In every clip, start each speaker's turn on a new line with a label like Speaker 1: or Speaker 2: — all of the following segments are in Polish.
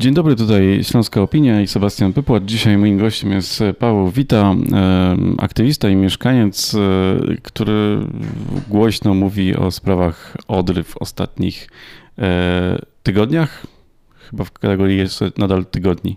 Speaker 1: Dzień dobry, tutaj Śląska Opinia i Sebastian Pypłat. Dzisiaj moim gościem jest Paweł Wita, aktywista i mieszkaniec, e, który głośno mówi o sprawach Odry w ostatnich e, tygodniach. Chyba w kategorii jest nadal tygodni.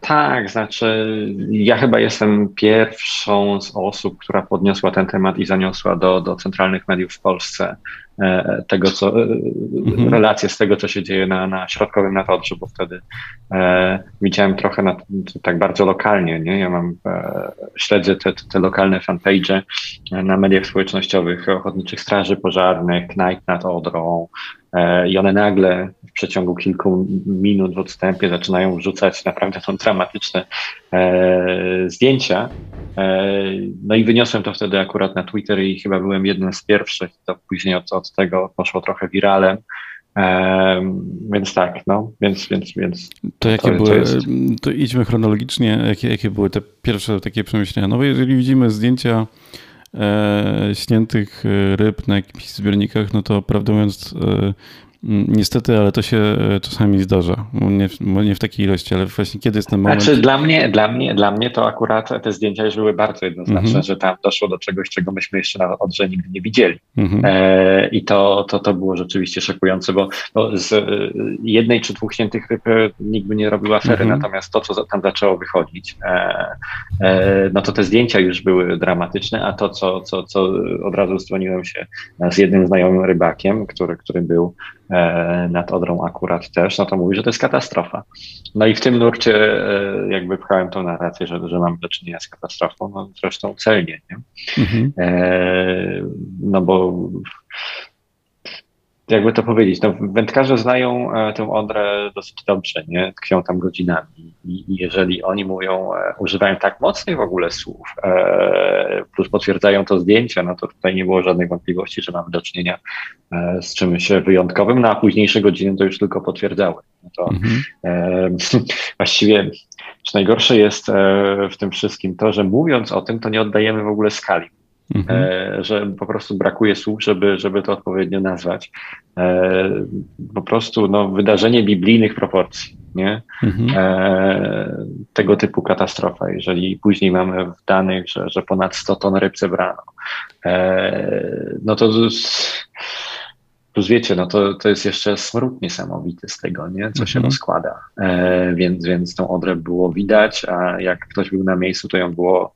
Speaker 2: Tak, znaczy ja chyba jestem pierwszą z osób, która podniosła ten temat i zaniosła do, do centralnych mediów w Polsce e, tego, co, e, mhm. relacje z tego, co się dzieje na, na środkowym natodrzu, bo wtedy e, widziałem trochę na, tak bardzo lokalnie, nie? Ja mam, e, śledzę te, te lokalne fanpage na mediach społecznościowych Ochotniczych Straży Pożarnych, Knajp nad Odrą, E, i one nagle w przeciągu kilku minut w odstępie zaczynają wrzucać naprawdę są dramatyczne e, zdjęcia. E, no i wyniosłem to wtedy akurat na Twitter i chyba byłem jednym z pierwszych, to później od, od tego poszło trochę wiralem. więc tak, no, więc, więc, więc.
Speaker 1: To jakie to, były, to, to idźmy chronologicznie, jakie, jakie były te pierwsze takie przemyślenia? No bo jeżeli widzimy zdjęcia e, śniętych e, ryb na jakichś zbiornikach, no to prawdę mówiąc e, Niestety, ale to się e, czasami zdarza. Nie, nie, w takiej ilości, ale właśnie kiedy jest ten moment.
Speaker 2: Znaczy, dla mnie, dla mnie, dla mnie to akurat te zdjęcia już były bardzo jednoznaczne, mm -hmm. że tam doszło do czegoś, czego myśmy jeszcze na Odrze nigdy nie widzieli. Mm -hmm. e, I to, to, to było rzeczywiście szokujące, bo no, z e, jednej czy dwóch świętych ryb e, nikt by nie robił afery, mm -hmm. natomiast to, co tam zaczęło wychodzić, e, e, no to te zdjęcia już były dramatyczne, a to, co, co, co od razu dzwoniłem się z jednym znajomym rybakiem, który, który był nad Odrą akurat też, no to mówi, że to jest katastrofa. No i w tym nurcie e, jakby pchałem tą narrację, że, że mamy do czynienia z katastrofą, no zresztą celnie, nie? Mhm. E, no bo jakby to powiedzieć, no, wędkarze znają e, tę Odrę dosyć dobrze, nie? Tkwią tam godzinami i, jeżeli oni mówią, e, używają tak mocnych w ogóle słów, e, plus potwierdzają to zdjęcia, no to tutaj nie było żadnej wątpliwości, że mamy do czynienia z czymś wyjątkowym, no a późniejsze godziny to już tylko potwierdzały. No to mhm. E, właściwie najgorsze jest w tym wszystkim to, że mówiąc o tym, to nie oddajemy w ogóle skali Mhm. E, że po prostu brakuje słów, żeby, żeby to odpowiednio nazwać. E, po prostu no, wydarzenie biblijnych proporcji, nie? Mhm. E, tego typu katastrofa. Jeżeli później mamy w danych, że, że ponad 100 ton ryb zebrano, no to Plus wiecie, no to, to jest jeszcze smród niesamowity z tego, nie? co się mhm. rozkłada. E, więc, więc tą odrę było widać, a jak ktoś był na miejscu, to ją było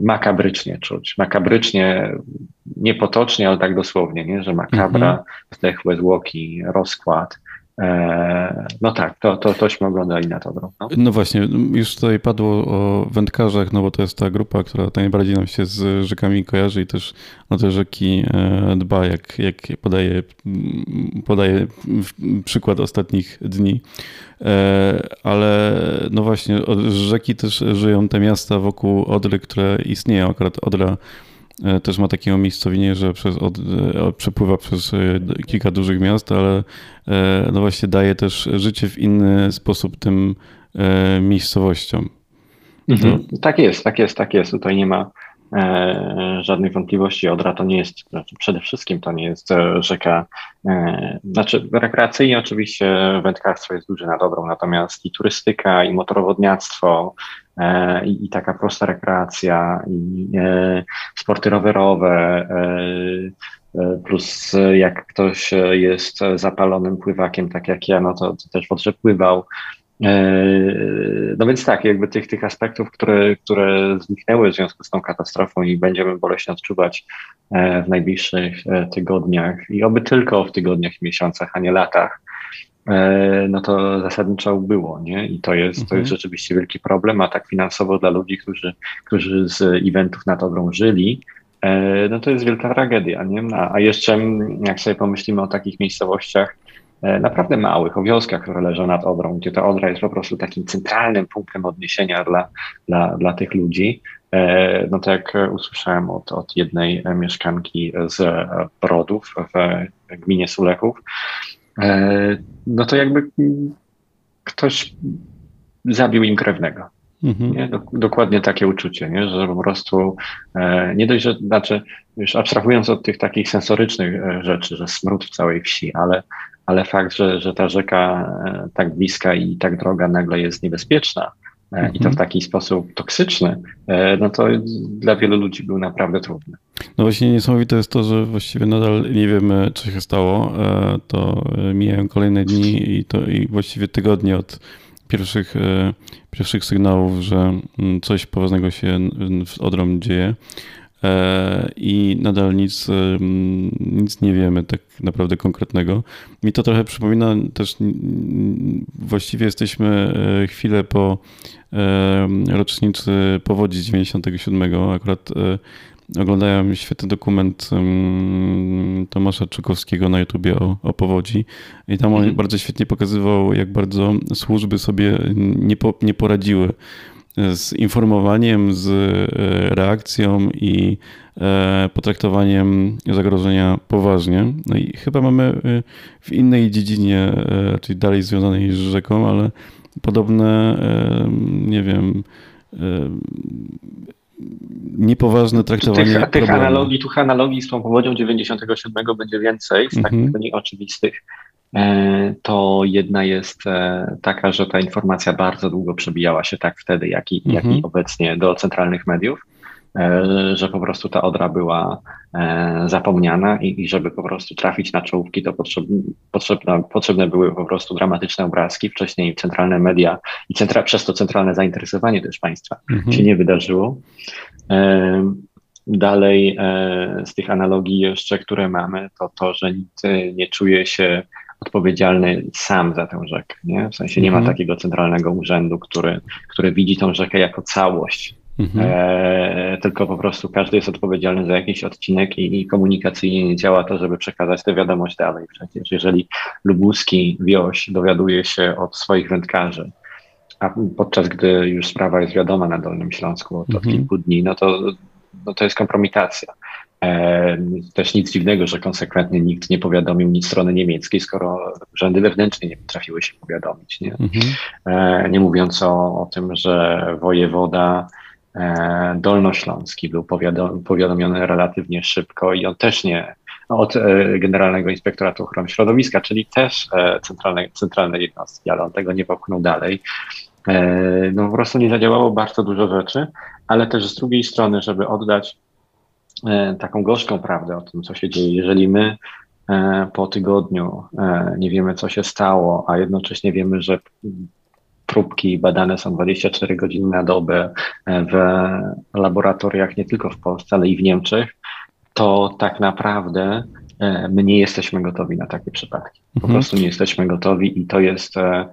Speaker 2: makabrycznie czuć. Makabrycznie, nie potocznie, ale tak dosłownie, nie? że makabra, mhm. zdechłe zwłoki, rozkład. E, no tak, to, to tośmy oglądali na to.
Speaker 1: No. no właśnie, już tutaj padło o wędkarzach, no bo to jest ta grupa, która najbardziej nam się z rzekami kojarzy i też o te rzeki e, dba, jak, jak podaje, podaje przykład ostatnich dni. E, ale no właśnie, rzeki też żyją te miasta wokół Odry, które istnieją. Akurat Odra też ma takie umiejscowienie, że przez, od, e, przepływa przez e, kilka dużych miast, ale no właśnie daje też życie w inny sposób tym miejscowościom.
Speaker 2: Mhm. Tak jest, tak jest, tak jest. Tutaj nie ma e, żadnej wątpliwości. Odra to nie jest, znaczy przede wszystkim to nie jest rzeka, e, znaczy rekreacyjnie oczywiście wędkarstwo jest duże na dobrą, natomiast i turystyka, i motorowodniactwo, E, i, i taka prosta rekreacja, i e, sporty rowerowe, e, plus jak ktoś jest zapalonym pływakiem, tak jak ja, no to, to też Wodrze pływał. No więc tak, jakby tych, tych aspektów, które, które zniknęły w związku z tą katastrofą i będziemy boleśnie odczuwać w najbliższych tygodniach i oby tylko w tygodniach i miesiącach, a nie latach, E, no to zasadniczo było, nie? I to jest, mhm. to jest mhm. rzeczywiście wielki problem, a tak finansowo dla ludzi, którzy, którzy z eventów na to żyli, e, no to jest wielka tragedia, nie? A, jeszcze jak sobie pomyślimy o takich miejscowościach, e, naprawdę małych, o wioskach, które leżą nad Odrą, gdzie ta Odra jest po prostu takim centralnym punktem odniesienia dla, dla, dla tych ludzi, no to jak usłyszałem od, od jednej mieszkanki z Brodów w gminie Sulechów, E, no to jakby ktoś zabił im krewnego. Mhm. Nie? Dokładnie takie uczucie, nie? że po prostu e, nie dość, że znaczy, już abstrahując od tych takich sensorycznych e, rzeczy, że smród w całej wsi, ale ale fakt, że, że ta rzeka tak bliska i tak droga nagle jest niebezpieczna. I to w mhm. taki sposób toksyczny, no to dla wielu ludzi był naprawdę trudny.
Speaker 1: No właśnie niesamowite jest to, że właściwie nadal nie wiemy, co się stało. To mijają kolejne dni i, to, i właściwie tygodnie od pierwszych, pierwszych sygnałów, że mm, coś poważnego się z Odrą dzieje. E, i nadal nic, nic nie wiemy tak naprawdę konkretnego. Mi to trochę przypomina też, właściwie jesteśmy e, chwilę po rocznicy powodzi 97. Akurat e, oglądałem świetny dokument Tomasza Czukowskiego na YouTubie o, o powodzi i tam on mhm. bardzo świetnie pokazywał, jak bardzo służby sobie nie, po, nie poradziły z informowaniem, z e, reakcją i e, potraktowaniem zagrożenia poważnie. No i chyba mamy e, w innej dziedzinie, czyli dalej związanej z rzeką, ale podobne, nie wiem, niepoważne traktowanie
Speaker 2: Tych, tych analogii, tych analogii z tą powodzią 97 będzie więcej, z takich mhm. oczywistych. E, to jedna jest e, taka, że ta informacja bardzo długo przebijała się tak wtedy, jak i, mhm. jak i mhm. obecnie do centralnych mediów, e, że po prostu ta odra była zapomniana i, i żeby po prostu trafić na czołówki, to potrzebne, potrzebne były po prostu dramatyczne obrazki. Wcześniej centralne media i centra, przez to centralne zainteresowanie też państwa mhm. się nie wydarzyło. Dalej z tych analogii jeszcze, które mamy, to to, że nikt nie czuje się odpowiedzialny sam za tę rzekę. Nie? W sensie nie ma mhm. takiego centralnego urzędu, który, który widzi tą rzekę jako całość. Mhm. E, tylko po prostu każdy jest odpowiedzialny za jakiś odcinek i, i, komunikacyjnie nie działa to, żeby przekazać tę wiadomość dalej. Przecież jeżeli lubuski wioś dowiaduje się od swoich wędkarzy, a podczas gdy już sprawa jest wiadoma na Dolnym Śląsku od, mhm. kilku dni, no to, no to jest kompromitacja. E, też nic dziwnego, że konsekwentnie nikt nie powiadomił nic strony niemieckiej, skoro rządy wewnętrzne nie potrafiły się powiadomić. Nie, mhm. E, nie mówiąc o, o tym, że wojewoda e, dolnośląski był powiadomiony relatywnie szybko i on też nie od Generalnego Inspektoratu Ochrony Środowiska, czyli też centralne, centralne jednostki, ale on tego nie popchnął dalej. No po prostu nie zadziałało bardzo dużo rzeczy, ale też z drugiej strony, żeby oddać E, taką gorzką prawdę o tym, co się dzieje. Jeżeli my e, po tygodniu e, nie wiemy, co się stało, a jednocześnie wiemy, że próbki badane są 24 godziny na dobę w laboratoriach nie tylko w Polsce, ale i w Niemczech, to tak naprawdę my nie jesteśmy gotowi na takie przypadki. Po mhm. prostu nie jesteśmy gotowi i to jest E,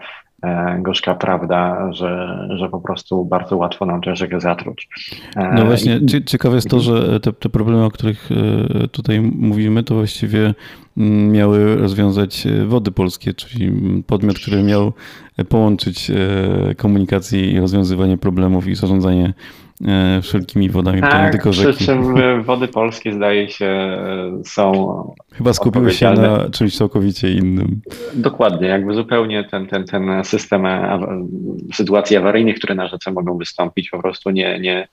Speaker 2: gorzka prawda, że, że po prostu bardzo łatwo nam tę rzekę zatruć.
Speaker 1: E, no właśnie, I... ciekawe jest to, że te, te problemy, o których e, tutaj mówimy, to właściwie mm, miały rozwiązać Wody Polskie, czyli podmiot, który miał połączyć komunikację i rozwiązywanie problemów i zarządzanie E, wszelkimi wodami,
Speaker 2: tak, to nie tylko rzeki. Przy czym wody polskie zdaje się są.
Speaker 1: Chyba skupiły się na czymś całkowicie innym.
Speaker 2: Dokładnie, jakby zupełnie ten, ten, ten system sytuacji awaryjnych, które na rzece mogą wystąpić, po prostu nie. nie...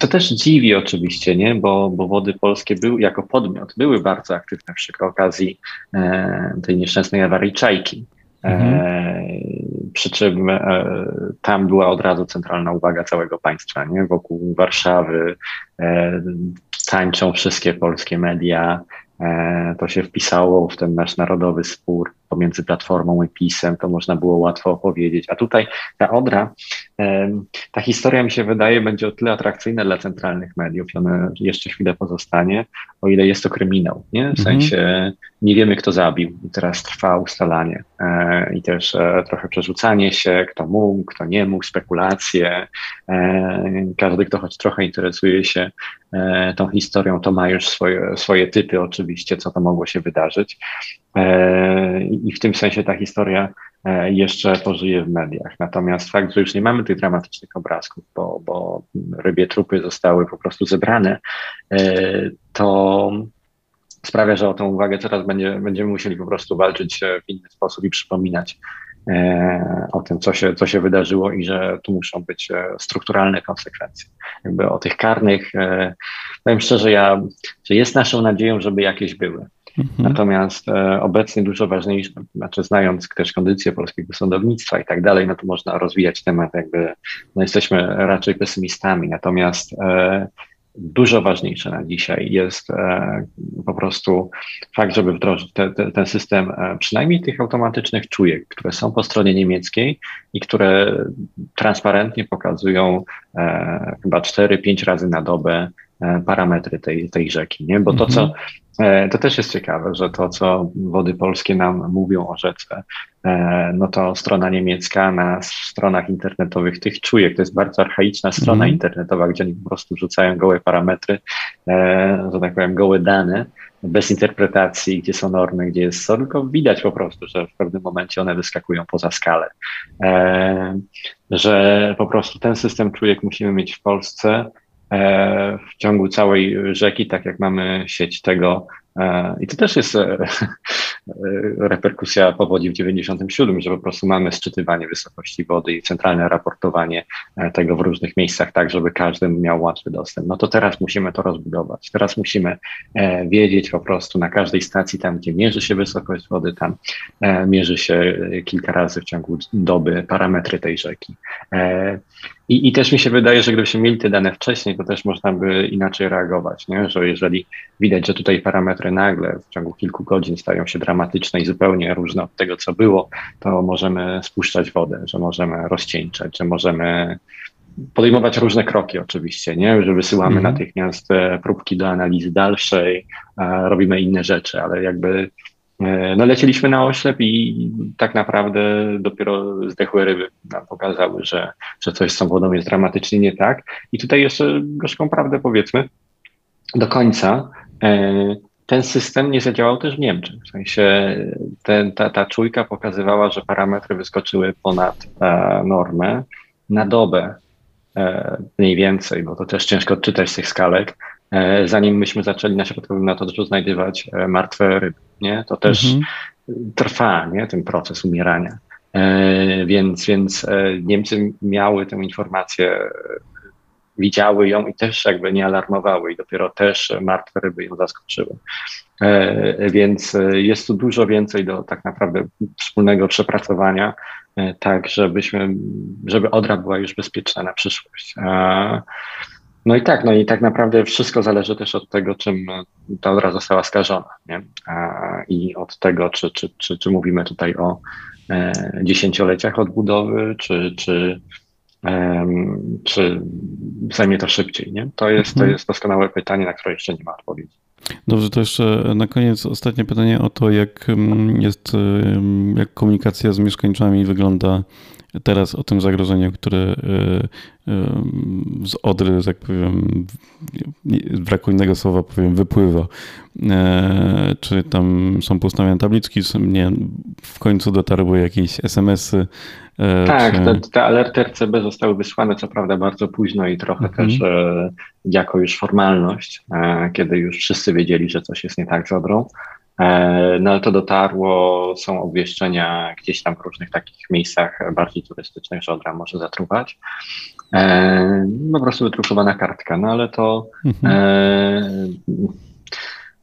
Speaker 2: To też dziwi oczywiście, nie? Bo, bo wody polskie były jako podmiot były bardzo aktywne przy okazji e, tej nieszczęsnej awarii Czajki. Mhm. E, przy czym e, tam była od razu centralna uwaga całego państwa, nie? Wokół Warszawy e, tańczą wszystkie polskie media, to się wpisało w ten nasz narodowy spór pomiędzy Platformą i PiSem, to można było łatwo opowiedzieć. A tutaj ta Odra, ta historia mi się wydaje będzie o tyle atrakcyjna dla centralnych mediów i ona jeszcze chwilę pozostanie, o ile jest to kryminał, nie? W mhm. sensie nie wiemy, kto zabił i teraz trwa ustalanie e, i też e, trochę przerzucanie się, kto mógł, kto nie mógł, spekulacje. E, każdy, kto choć trochę interesuje się tą historią, to ma już swoje, swoje typy oczywiście, co to mogło się wydarzyć. I w tym sensie ta historia jeszcze pożyje w mediach. Natomiast fakt, że już nie mamy tych dramatycznych obrazków, bo, bo rybie trupy zostały po prostu zebrane, to sprawia, że o tę uwagę coraz będzie, będziemy musieli po prostu walczyć w inny sposób i przypominać e, o tym, co się, co się wydarzyło i że tu muszą być e, strukturalne konsekwencje. Jakby o tych karnych, e, powiem szczerze, ja, że jest naszą nadzieją, żeby jakieś były. Mhm. Natomiast e, obecnie dużo ważniejsze, znaczy znając też kondycję polskiego sądownictwa i tak dalej, no to można rozwijać temat jakby, no jesteśmy raczej pesymistami, natomiast e, dużo ważniejsze na dzisiaj jest e, po prostu fakt, żeby wdrożyć te, te, ten system e, przynajmniej tych automatycznych czujek, które są po stronie niemieckiej i które transparentnie pokazują e, chyba 4-5 razy na dobę parametry tej, tej rzeki, nie? Bo to, co mhm. E, to też jest ciekawe, że to, co wody polskie nam mówią o rzece, e, no to strona niemiecka na stronach internetowych tych czujek, to jest bardzo archaiczna strona mm. internetowa, gdzie oni po prostu rzucają gołe parametry, e, że tak powiem, gołe dane, bez interpretacji, gdzie są normy, gdzie jest co, tylko widać po prostu, że w pewnym momencie one wyskakują poza skalę. Że po prostu ten system czujek musimy mieć w Polsce, E, w ciągu całej rzeki, tak jak mamy sieć tego. E, I to też jest e, reperkusja powodzi w 97, że po prostu mamy sczytywanie wysokości wody i centralne raportowanie tego w różnych miejscach, tak żeby każdy miał łatwy dostęp. No to teraz musimy to rozbudować. Teraz musimy wiedzieć po prostu na każdej stacji, tam gdzie mierzy się wysokość wody, tam mierzy się kilka razy w ciągu doby parametry tej rzeki. I, I też mi się wydaje, że gdybyśmy mieli te dane wcześniej, to też można by inaczej reagować, nie? że jeżeli widać, że tutaj parametry nagle w ciągu kilku godzin stają się dramatyczne i zupełnie różne od tego, co było, to możemy spuszczać wodę, że możemy rozcieńczać, że możemy podejmować różne kroki oczywiście, nie? że wysyłamy mm. natychmiast e, próbki do analizy dalszej, robimy inne rzeczy, ale jakby no lecieliśmy na oślep i tak naprawdę dopiero zdechłe ryby nam pokazały, że, że coś z tą wodą jest dramatycznie nie tak. I tutaj jeszcze gorzką prawdę powiedzmy, do końca e, ten system nie zadziałał też w Niemczech. W sensie ten, ta, ta czujka pokazywała, że parametry wyskoczyły ponad e, normę na dobę mniej więcej, bo to też ciężko odczytać z tych skalek, zanim myśmy zaczęli na środkowym metodu znajdywać martwe ryby nie? To też mhm. trwa, nie? Ten proces umierania. E, więc, więc e, Niemcy miały tę informację, widziały ją i też jakby nie alarmowały i dopiero też martwe ryby ją zaskoczyły. E, więc jest tu dużo więcej do tak naprawdę wspólnego przepracowania, tak żebyśmy, żeby Odra była już bezpieczna na przyszłość. No i tak, no i tak naprawdę wszystko zależy też od tego, czym ta odra została skażona, nie? I od tego, czy, czy, czy, czy mówimy tutaj o e, dziesięcioleciach odbudowy, czy, czy, e, czy zajmie to szybciej, nie? To jest, to mhm. jest doskonałe pytanie, na które jeszcze nie ma odpowiedzi.
Speaker 1: Dobrze, to jeszcze na koniec ostatnie pytanie o to, jak mm, jest, jak komunikacja z mieszkańcami wygląda teraz o tym zagrożeniu, które e, e, z Odry, że tak powiem, braku innego słowa powiem, wypływa. E, czy tam są postawione tabliczki, nie, w końcu dotarły jakieś SMS-y.
Speaker 2: Tak, czy... te, te alerty RCB zostały wysłane co prawda bardzo późno i trochę mhm. też jako już formalność, kiedy już wszyscy wiedzieli, że coś jest nie tak z Odrą. E, no ale to dotarło, są obwieszczenia gdzieś tam w różnych takich miejscach bardziej turystycznych, że Odra może zatruwać. E, po prostu wydrukowana kartka, no ale to... Mhm. E,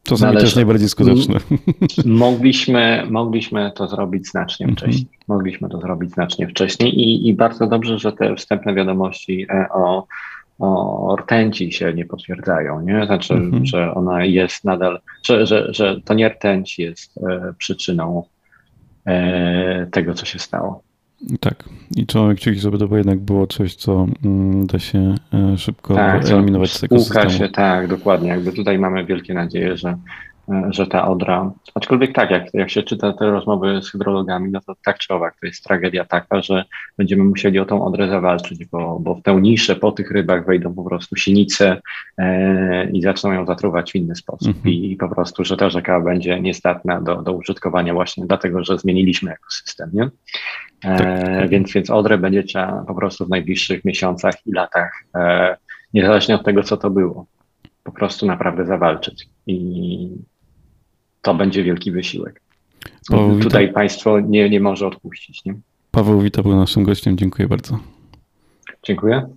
Speaker 1: Czasami należy, też najbardziej skuteczne.
Speaker 2: Mogliśmy, mogliśmy to zrobić znacznie mhm. wcześniej. Mogliśmy to zrobić znacznie wcześniej i, i bardzo dobrze, że te wstępne wiadomości o o rtęci się nie potwierdzają, nie? Znaczy, mhm. że ona jest nadal, że, że, że to nie rtęć jest e, przyczyną e, tego, co się stało.
Speaker 1: Tak. I trzymamy kciuki, żeby to jednak było coś, co mm, da się e, szybko tak, eliminować z tego systemu.
Speaker 2: się, tak, dokładnie. Jakby tutaj mamy wielkie nadzieje, że że ta Odra, aczkolwiek tak, jak, jak się czyta te rozmowy z hydrologami, no to tak czy owak, to jest tragedia taka, że będziemy musieli o tą Odrę zawalczyć, bo, bo w tę niszę po tych rybach wejdą po prostu sinice e, i zaczną ją zatruwać w inny sposób mhm. I, I, po prostu, że ta rzeka będzie niezdatna do, do użytkowania właśnie dlatego, że zmieniliśmy ekosystem, nie? E, tak. Więc, więc Odrę będzie trzeba po prostu w najbliższych miesiącach i latach, e, niezależnie od tego, co to było, po prostu naprawdę zawalczyć. I to będzie wielki wysiłek. Paweł Tutaj Wita... państwo nie, nie może odpuścić. Nie?
Speaker 1: Paweł Wita był naszym gościem. Dziękuję bardzo.
Speaker 2: Dziękuję.